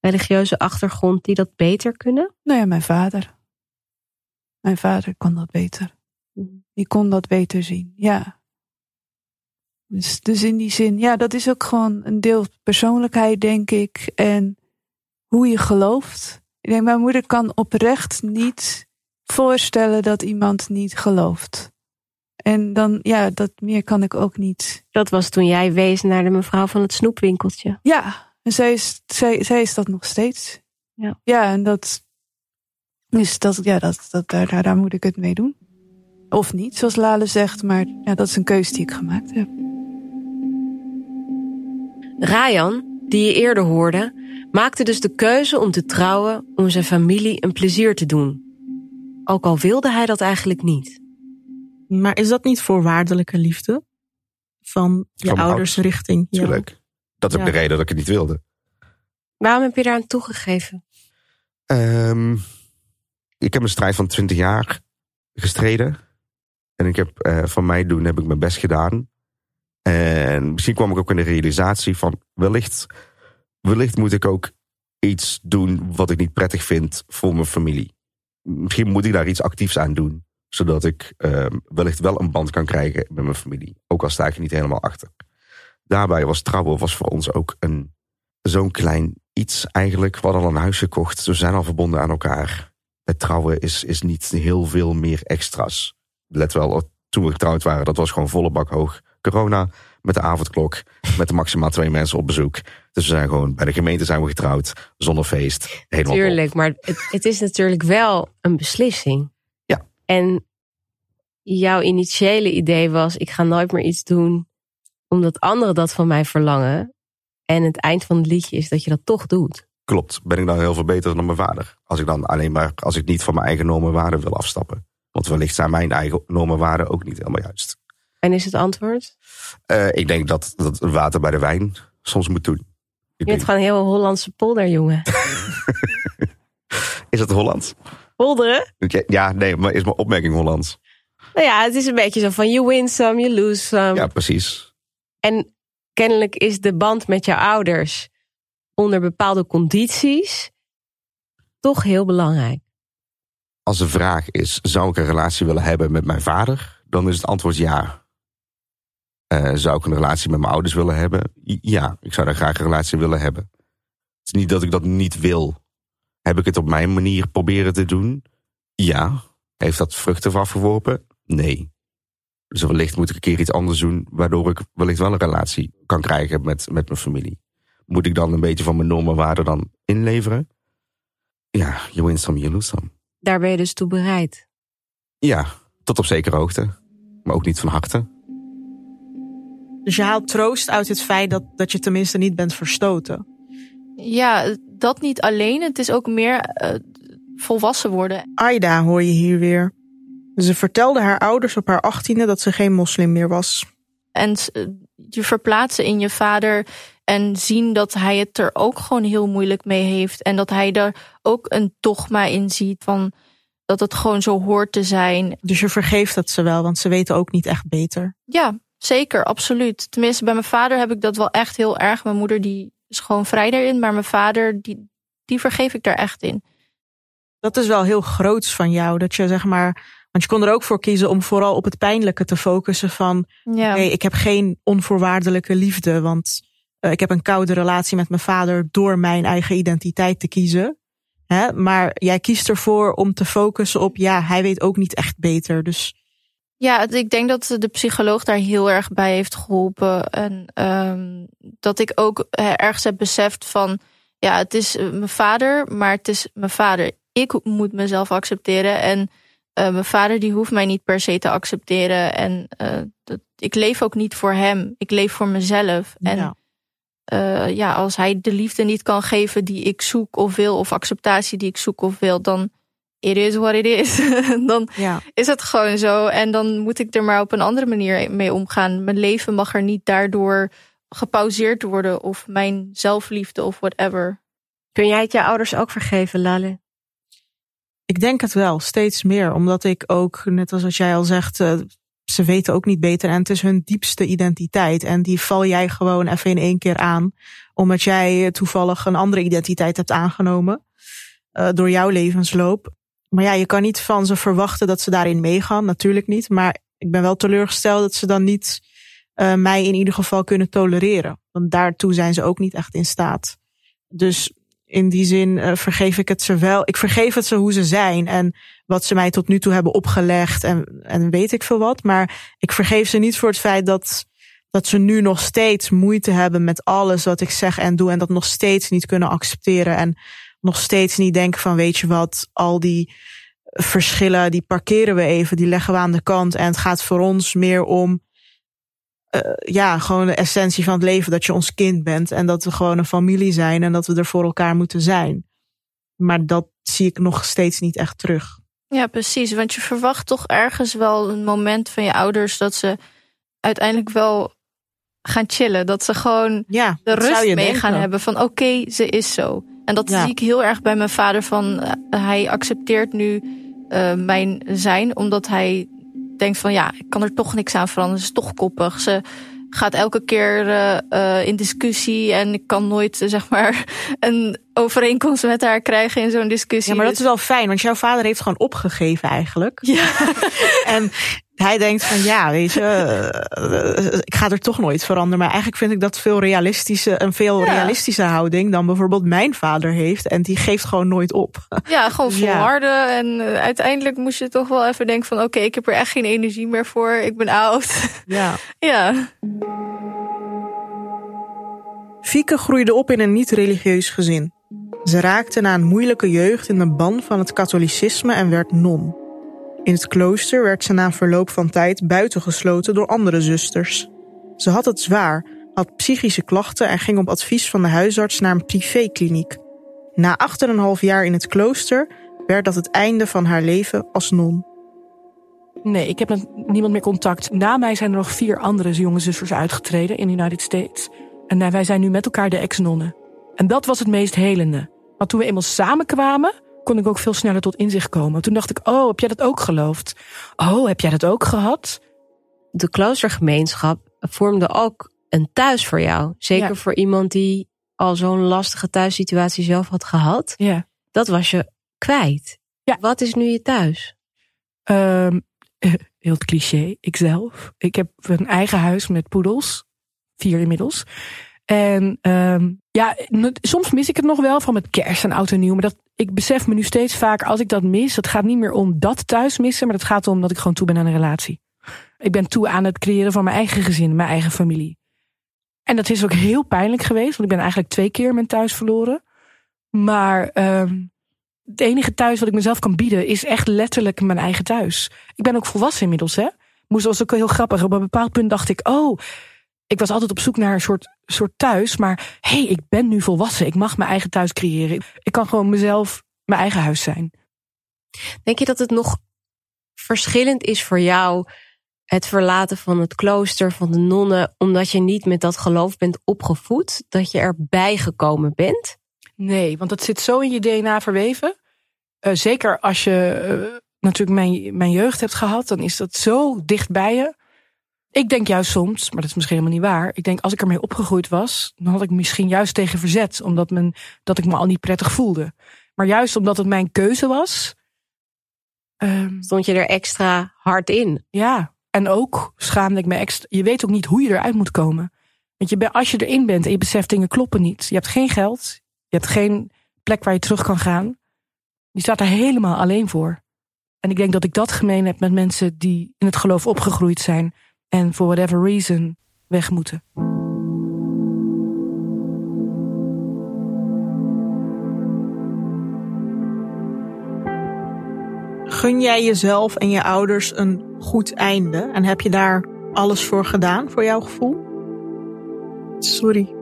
religieuze achtergrond die dat beter kunnen? Nou ja, mijn vader. Mijn vader kon dat beter. Die kon dat beter zien, ja. Dus, dus in die zin, ja, dat is ook gewoon een deel persoonlijkheid, denk ik. En hoe je gelooft. Ik denk, mijn moeder kan oprecht niet voorstellen dat iemand niet gelooft. En dan, ja, dat meer kan ik ook niet. Dat was toen jij wees naar de mevrouw van het snoepwinkeltje. Ja, en zij is, zij, zij is dat nog steeds. Ja. Ja, en dat. Dus dat, ja, dat, dat, daar, daar, daar moet ik het mee doen. Of niet, zoals Lale zegt, maar ja, dat is een keuze die ik gemaakt heb. Rayan, die je eerder hoorde, maakte dus de keuze om te trouwen om zijn familie een plezier te doen. Ook al wilde hij dat eigenlijk niet. Maar is dat niet voorwaardelijke liefde? Van je Van ouders ouders. richting jou? Tuurlijk. Dat is ook Ja. de reden dat ik het niet wilde. Waarom heb je daar aan toegegeven? Ehm, ik heb een strijd van 20 jaar gestreden. En ik heb eh, van mij doen heb ik mijn best gedaan. En misschien kwam ik ook in de realisatie van wellicht, wellicht moet ik ook iets doen wat ik niet prettig vind voor mijn familie. Misschien moet ik daar iets actiefs aan doen. Zodat ik ehm, wellicht wel een band kan krijgen met mijn familie. Ook al sta ik er niet helemaal achter. Daarbij was trouwen was voor ons ook een, zo'n klein iets eigenlijk. We hadden al een huis gekocht. We zijn al verbonden aan elkaar. Het trouwen is, is niet heel veel meer extra's. Let wel, toen we getrouwd waren, dat was gewoon volle bak hoog. Corona, met de avondklok, met de maximaal twee mensen op bezoek. Dus we zijn gewoon bij de gemeente zijn we getrouwd, zonder feest. Helemaal. Tuurlijk, maar het, het is natuurlijk wel een beslissing. Ja. En jouw initiële idee was: ik ga nooit meer iets doen omdat anderen dat van mij verlangen. En het eind van het liedje is dat je dat toch doet. Klopt. Ben ik dan heel veel beter dan mijn vader? Als ik dan alleen maar, als ik niet van mijn eigen normen en waarden wil afstappen. Want wellicht zijn mijn eigen normen en waarden ook niet helemaal juist. En is het antwoord? Eh, ik denk dat, dat water bij de wijn soms moet doen. Ik Je bent denk- gewoon een heel Hollandse polderjongen. is het Hollands? Polderen? Ja, nee, maar is mijn opmerking Hollands? Nou ja, het is een beetje zo van you win some, you lose some. Ja, precies. En kennelijk is de band met jouw ouders onder bepaalde condities toch heel belangrijk. Als de vraag is, zou ik een relatie willen hebben met mijn vader? Dan is het antwoord ja. Eh, zou ik een relatie met mijn ouders willen hebben? Ja, ik zou daar graag een relatie willen hebben. Het is niet dat ik dat niet wil. Heb ik het op mijn manier proberen te doen? Ja. Heeft dat vruchten afgeworpen? Nee. Dus wellicht moet ik een keer iets anders doen, waardoor ik wellicht wel een relatie kan krijgen met, met mijn familie. Moet ik dan een beetje van mijn normen en waarden dan inleveren? Ja, you win some, you lose some. Daar ben je dus toe bereid. Ja, tot op zekere hoogte. Maar ook niet van harte. Dus je haalt troost uit het feit dat, dat je tenminste niet bent verstoten. Ja, dat niet alleen. Het is ook meer eh, volwassen worden. Aida hoor je hier weer. Ze vertelde haar ouders op haar achttiende dat ze geen moslim meer was. En eh, je verplaatsen in je vader en zien dat hij het er ook gewoon heel moeilijk mee heeft. En dat hij er ook een dogma in ziet van dat het gewoon zo hoort te zijn. Dus je vergeeft het ze wel, want ze weten ook niet echt beter. Ja, zeker, absoluut. Tenminste, bij mijn vader heb ik dat wel echt heel erg. Mijn moeder die is gewoon vrij daarin, maar mijn vader die, die vergeef ik daar echt in. Dat is wel heel groots van jou. Dat je zeg maar. Want je kon er ook voor kiezen om vooral op het pijnlijke te focussen. Van Ja. ik heb geen onvoorwaardelijke liefde. Want ik heb een koude relatie met mijn vader door mijn eigen identiteit te kiezen. Hè? Maar jij kiest ervoor om te focussen op ja, hij weet ook niet echt beter. Dus Ja, ik denk dat de psycholoog daar heel erg bij heeft geholpen. En ehm, dat ik ook eh, ergens heb beseft van... ja, het is eh, mijn vader, maar het is mijn vader. Ik moet mezelf accepteren. En eh, mijn vader die hoeft mij niet per se te accepteren. En eh, dat, ik leef ook niet voor hem. Ik leef voor mezelf. En ja. Eh, ja, als hij de liefde niet kan geven die ik zoek of wil... of acceptatie die ik zoek of wil, dan... It is what it is. dan ja. is het gewoon zo. En dan moet ik er maar op een andere manier mee omgaan. Mijn leven mag er niet daardoor gepauzeerd worden. Of mijn zelfliefde of whatever. Kun jij het je ouders ook vergeven, Lale? Ik denk het wel, steeds meer. Omdat ik ook, net als wat jij al zegt, eh, ze weten ook niet beter. En het is hun diepste identiteit. En die val jij gewoon even in één keer aan. Omdat jij toevallig een andere identiteit hebt aangenomen. eh, door jouw levensloop. Maar ja, je kan niet van ze verwachten dat ze daarin meegaan. Natuurlijk niet. Maar ik ben wel teleurgesteld dat ze dan niet eh, mij in ieder geval kunnen tolereren. Want daartoe zijn ze ook niet echt in staat. Dus in die zin eh, vergeef ik het ze wel. Ik vergeef het ze hoe ze zijn en wat ze mij tot nu toe hebben opgelegd en, en weet ik veel wat. Maar ik vergeef ze niet voor het feit dat, dat ze nu nog steeds moeite hebben met alles wat ik zeg en doe. En dat nog steeds niet kunnen accepteren. En nog steeds niet denken van weet je wat, al die verschillen, die parkeren we even, die leggen we aan de kant. En het gaat voor ons meer om ja, gewoon de essentie van het leven. Dat je ons kind bent en dat we gewoon een familie zijn en dat we er voor elkaar moeten zijn. Maar dat zie ik nog steeds niet echt terug. Ja, precies. Want je verwacht toch ergens wel een moment van je ouders dat ze uiteindelijk wel gaan chillen. Dat ze gewoon Ja, de rust mee gaan hebben van oké, ze is zo. En dat Ja. zie ik heel erg bij mijn vader van eh, hij accepteert nu eh, mijn zijn omdat hij denkt van ja, ik kan er toch niks aan veranderen. Ze is toch koppig. Ze gaat elke keer eh, eh, in discussie en ik kan nooit eh, zeg maar een overeenkomst met haar krijgen in zo'n discussie. Ja, maar dat Dus- is wel fijn, want jouw vader heeft gewoon opgegeven eigenlijk. ja. En Hij denkt van ja, weet je, eh, ik ga er toch nooit veranderen. Maar eigenlijk vind ik dat veel realistische, een veel Ja. realistische houding dan bijvoorbeeld mijn vader heeft. En die geeft gewoon nooit op. Ja, gewoon Ja. volharden. En eh, uiteindelijk moest je toch wel even denken van... oké, ik heb er echt geen energie meer voor. Ik ben oud. Ja. ja. Fieke groeide op in een niet-religieus gezin. Ze raakte na een moeilijke jeugd in de ban van het katholicisme en werd non. In het klooster werd ze na verloop van tijd buitengesloten door andere zusters. Ze had het zwaar, had psychische klachten en ging op advies van de huisarts naar een privékliniek. Na 8,5 jaar in het klooster werd dat het einde van haar leven als non. Nee, ik heb met niemand meer contact. Na mij zijn er nog vier andere jonge zusters uitgetreden in de United States. En eh, wij zijn nu met elkaar de ex-nonnen. En dat was het meest helende. Want toen we eenmaal samenkwamen, kon ik ook veel sneller tot inzicht komen. Toen dacht ik, oh, heb jij dat ook geloofd? Oh, heb jij dat ook gehad? De kloostergemeenschap vormde ook een thuis voor jou. Zeker Ja. voor iemand die al zo'n lastige thuissituatie zelf had gehad. Ja. Dat was je kwijt. Ja. Wat is nu je thuis? Ehm, heel het cliché, ikzelf. Ik heb een eigen huis met poedels. Vier inmiddels. En ehm, ja, soms mis ik het nog wel van met kerst en oud en nieuw. Maar dat, ik besef me nu steeds vaak, als ik dat mis, het gaat niet meer om dat thuis missen. Maar het gaat om dat ik gewoon toe ben aan een relatie. Ik ben toe aan het creëren van mijn eigen gezin, mijn eigen familie. En dat is ook heel pijnlijk geweest, want ik ben eigenlijk twee keer mijn thuis verloren. Maar ehm, het enige thuis wat ik mezelf kan bieden is echt letterlijk mijn eigen thuis. Ik ben ook volwassen inmiddels, hè. Moest was ook heel grappig. Op een bepaald punt dacht ik, oh, ik was altijd op zoek naar een soort, soort thuis. Maar hé, hey, ik ben nu volwassen. Ik mag mijn eigen thuis creëren. Ik kan gewoon mezelf mijn eigen huis zijn. Denk je dat het nog verschillend is voor jou het verlaten van het klooster, van de nonnen, omdat je niet met dat geloof bent opgevoed, dat je erbij gekomen bent? Nee, want dat zit zo in je DNA verweven. Eh, zeker als je eh, natuurlijk mijn, mijn jeugd hebt gehad, dan is dat zo dicht bij je. Ik denk juist soms, maar dat is misschien helemaal niet waar. Ik denk als ik ermee opgegroeid was, dan had ik misschien juist tegen verzet, omdat men, dat ik me al niet prettig voelde. Maar juist omdat het mijn keuze was. ehm, Stond je er extra hard in? ja, en ook schaamde ik me extra. Je weet ook niet hoe je eruit moet komen. Want je, als je erin bent en je beseft dingen kloppen niet. Je hebt geen geld. Je hebt geen plek waar je terug kan gaan. Je staat er helemaal alleen voor. En ik denk dat ik dat gemeen heb met mensen die in het geloof opgegroeid zijn. En for whatever reason weg moeten. Gun jij jezelf en je ouders een goed einde? En heb je daar alles voor gedaan, voor jouw gevoel? Sorry.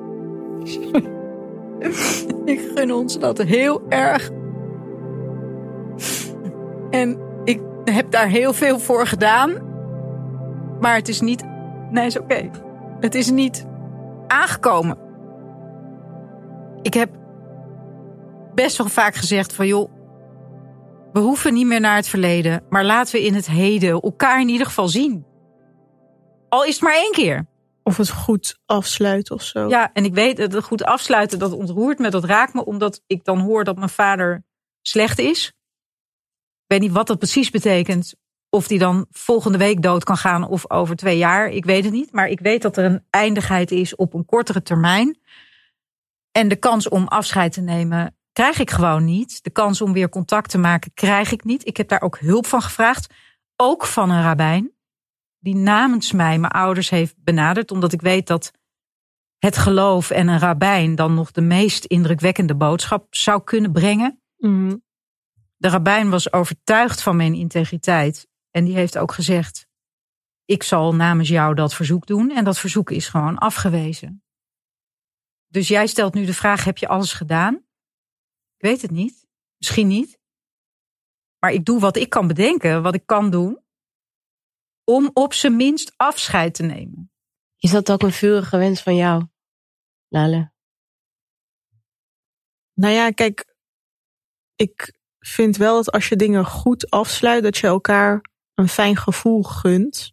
Ik gun ons dat heel erg. En ik heb daar heel veel voor gedaan. Maar het is niet. Nee, is oké. Het is niet aangekomen. Ik heb best wel vaak gezegd van joh, we hoeven niet meer naar het verleden, maar laten we in het heden elkaar in ieder geval zien. Al is het maar één keer. Of het goed afsluiten of zo. Ja, en ik weet dat het goed afsluiten, dat ontroert me, dat raakt me, omdat ik dan hoor dat mijn vader slecht is. Ik weet niet wat dat precies betekent. Of die dan volgende week dood kan gaan of over twee jaar. Ik weet het niet. Maar ik weet dat er een eindigheid is op een kortere termijn. En de kans om afscheid te nemen krijg ik gewoon niet. De kans om weer contact te maken krijg ik niet. Ik heb daar ook hulp van gevraagd. Ook van een rabbijn. Die namens mij mijn ouders heeft benaderd. Omdat ik weet dat het geloof en een rabbijn dan nog de meest indrukwekkende boodschap zou kunnen brengen. Mhm. De rabbijn was overtuigd van mijn integriteit. En die heeft ook gezegd: Ik zal namens jou dat verzoek doen. En dat verzoek is gewoon afgewezen. Dus jij stelt nu de vraag: Heb je alles gedaan? Ik weet het niet. Misschien niet. Maar ik doe wat ik kan bedenken, wat ik kan doen. Om op zijn minst afscheid te nemen. Is dat ook een vurige wens van jou, Lale? Nou ja, kijk, ik vind wel dat als je dingen goed afsluit, dat je elkaar een fijn gevoel gunt.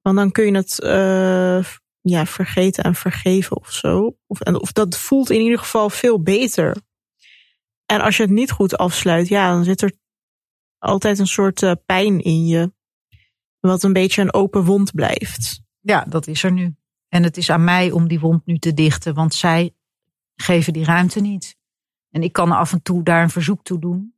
Want dan kun je het eh, ja, vergeten en vergeven of zo. Of, en, of dat voelt in ieder geval veel beter. En als je het niet goed afsluit, ja, dan zit er altijd een soort eh, pijn in je. Wat een beetje een open wond blijft. Ja, dat is er nu. En het is aan mij om die wond nu te dichten, want zij geven die ruimte niet. En ik kan af en toe daar een verzoek toe doen.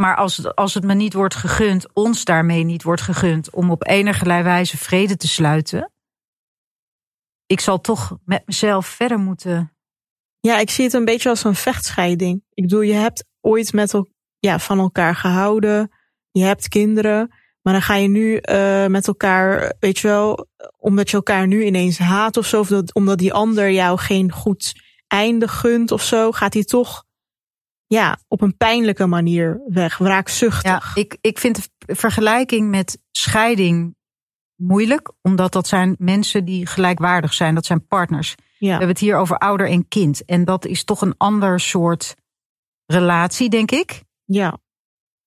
Maar als het, als het me niet wordt gegund, ons daarmee niet wordt gegund, om op enige wijze vrede te sluiten, ik zal toch met mezelf verder moeten. Ja, ik zie het een beetje als een vechtscheiding. Ik bedoel, je hebt ooit met el ja, van elkaar gehouden, je hebt kinderen, maar dan ga je nu uh, met elkaar, weet je wel, omdat je elkaar nu ineens haat of zo, of dat, omdat die ander jou geen goed einde gunt of zo, gaat hij toch ja, op een pijnlijke manier weg, wraakzuchtig. Ja, ik, ik vind de vergelijking met scheiding moeilijk, omdat dat zijn mensen die gelijkwaardig zijn, dat zijn partners. Ja. We hebben het hier over ouder en kind. En dat is toch een ander soort relatie, denk ik. Ja.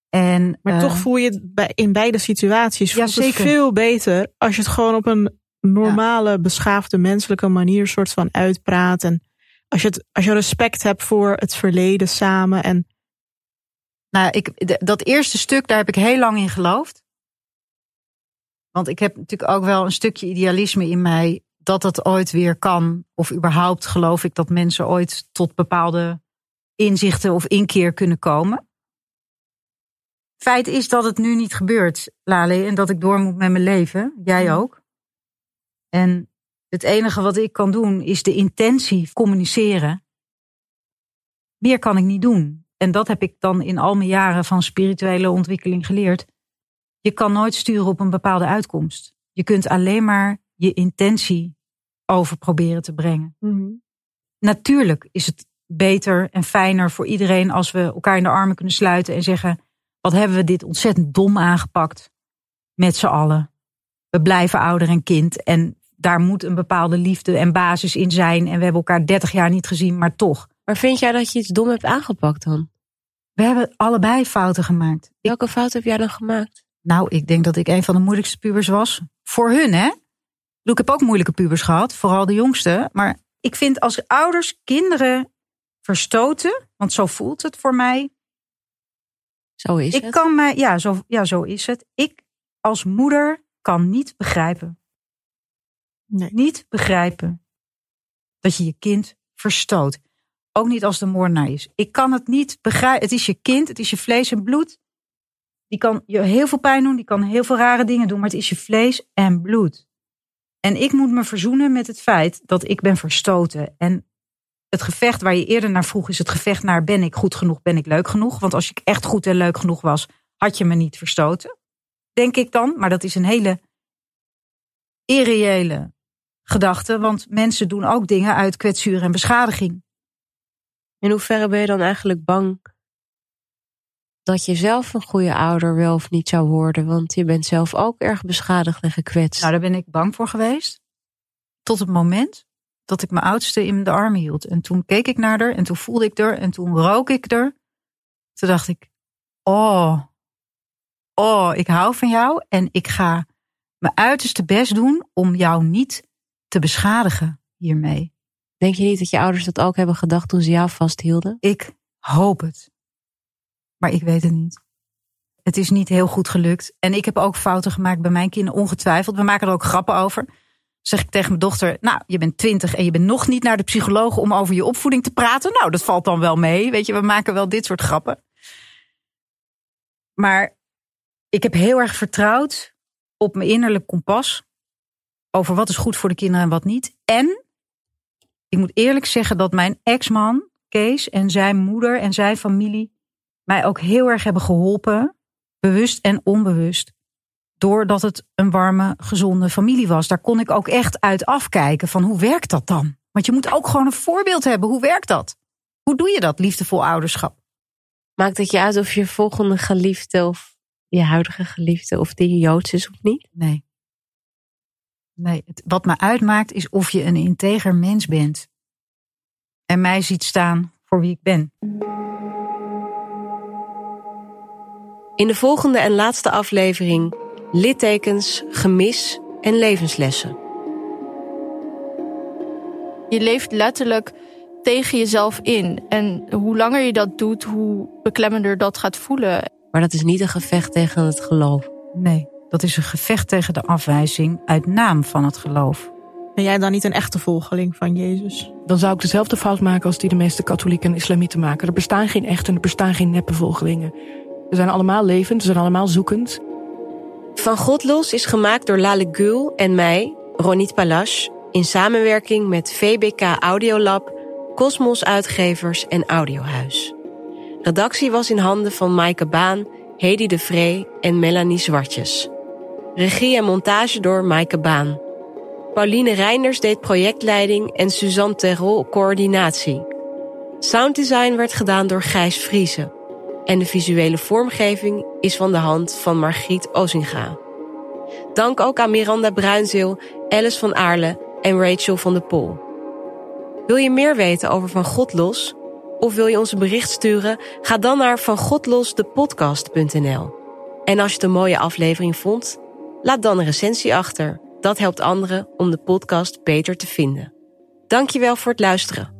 En, maar toch uh, voel je het bij, in beide situaties Ja, zeker. veel beter als je het gewoon op een normale, beschaafde, menselijke manier soort van uitpraat. En als je, het, als je respect hebt voor het verleden samen. En Nou, ik, dat eerste stuk, daar heb ik heel lang in geloofd. Want ik heb natuurlijk ook wel een stukje idealisme in mij dat dat ooit weer kan. Of überhaupt geloof ik dat mensen ooit tot bepaalde inzichten of inkeer kunnen komen. Feit is dat het nu niet gebeurt, Lale, en dat ik door moet met mijn leven. Jij ook. En het enige wat ik kan doen is de intentie communiceren. Meer kan ik niet doen. En dat heb ik dan in al mijn jaren van spirituele ontwikkeling geleerd. Je kan nooit sturen op een bepaalde uitkomst. Je kunt alleen maar je intentie over proberen te brengen. Natuurlijk is het beter en fijner voor iedereen als we elkaar in de armen kunnen sluiten en zeggen: wat hebben we dit ontzettend dom aangepakt met z'n allen. We blijven ouder en kind en daar moet een bepaalde liefde en basis in zijn. En we hebben elkaar 30 jaar niet gezien, maar toch. Maar vind jij dat je iets dom hebt aangepakt dan? We hebben allebei fouten gemaakt. Welke fout heb jij dan gemaakt? Nou, ik denk dat ik een van de moeilijkste pubers was. Voor hun, hè? Ik heb ook moeilijke pubers gehad, vooral de jongste. Maar ik vind als ouders kinderen verstoten, want zo voelt het voor mij. Zo is ik het. kan mij, ja zo, ja, zo is het. Ik als moeder kan niet begrijpen. Niet begrijpen dat je je kind verstoot. Ook niet als de moordenaar is. Ik kan het niet begrijpen. Het is je kind, het is je vlees en bloed. Die kan je heel veel pijn doen, die kan heel veel rare dingen doen, maar het is je vlees en bloed. En ik moet me verzoenen met het feit dat ik ben verstoten. En het gevecht waar je eerder naar vroeg is het gevecht naar ben ik goed genoeg, ben ik leuk genoeg. Want als ik echt goed en leuk genoeg was, had je me niet verstoten. Denk ik dan, maar dat is een hele irreële gedachte. Want mensen doen ook dingen uit kwetsuur en beschadiging. In hoeverre ben je dan eigenlijk bang dat je zelf een goede ouder wel of niet zou worden? Want je bent zelf ook erg beschadigd en gekwetst. Nou, daar ben ik bang voor geweest. Tot het moment dat ik mijn oudste in de armen hield. En toen keek ik naar haar en toen voelde ik haar en toen rook ik er. Toen dacht ik, oh, oh, ik hou van jou en ik ga mijn uiterste best doen om jou niet te beschadigen hiermee. Denk je niet dat je ouders dat ook hebben gedacht toen ze jou vasthielden? Ik hoop het. Maar ik weet het niet. Het is niet heel goed gelukt. En ik heb ook fouten gemaakt bij mijn kinderen, ongetwijfeld. We maken er ook grappen over. Zeg ik tegen mijn dochter, nou, je bent twintig en je bent nog niet naar de psycholoog om over je opvoeding te praten. Nou, dat valt dan wel mee. Weet je, we maken wel dit soort grappen. Maar ik heb heel erg vertrouwd op mijn innerlijk kompas. Over wat is goed voor de kinderen en wat niet. En ik moet eerlijk zeggen dat mijn ex-man, Kees, en zijn moeder en zijn familie mij ook heel erg hebben geholpen, bewust en onbewust, doordat het een warme, gezonde familie was. Daar kon ik ook echt uit afkijken van hoe werkt dat dan? Want je moet ook gewoon een voorbeeld hebben. Hoe werkt dat? Hoe doe je dat, liefdevol ouderschap? Maakt het je uit of je volgende geliefde of je huidige geliefde of die Joods is of niet? Nee. Nee, het, wat me uitmaakt is of je een integer mens bent. En mij ziet staan voor wie ik ben. In de volgende en laatste aflevering littekens, gemis en levenslessen. Je leeft letterlijk tegen jezelf in. En hoe langer je dat doet, hoe beklemmender dat gaat voelen. Maar dat is niet een gevecht tegen het geloof. Nee. Dat is een gevecht tegen de afwijzing uit naam van het geloof. Ben jij dan niet een echte volgeling van Jezus? Dan zou ik dezelfde fout maken als die de meeste katholieken en islamieten maken. Er bestaan geen echte en er bestaan geen neppe volgelingen. Ze zijn allemaal levend, ze zijn allemaal zoekend. Van God Los is gemaakt door Lale Gul en mij, Ronit Palash, in samenwerking met VBK Audiolab, Cosmos Uitgevers en Audiohuis. Redactie was in handen van Maaike Baan, Hedy de Vree en Melanie Zwartjes. Regie en montage door Maaike Baan. Pauline Reinders deed projectleiding en Suzanne Terrol coördinatie. Sounddesign werd gedaan door Gijs Vriezen. En de visuele vormgeving is van de hand van Margriet Ozinga. Dank ook aan Miranda Bruinzeel, Alice van Aarle en Rachel van de Pol. Wil je meer weten over Van God Los? Of wil je ons een bericht sturen? Ga dan naar vangodlosdepodcast.nl. En als je een mooie aflevering vond, laat dan een recensie achter. Dat helpt anderen om de podcast beter te vinden. Dankjewel voor het luisteren.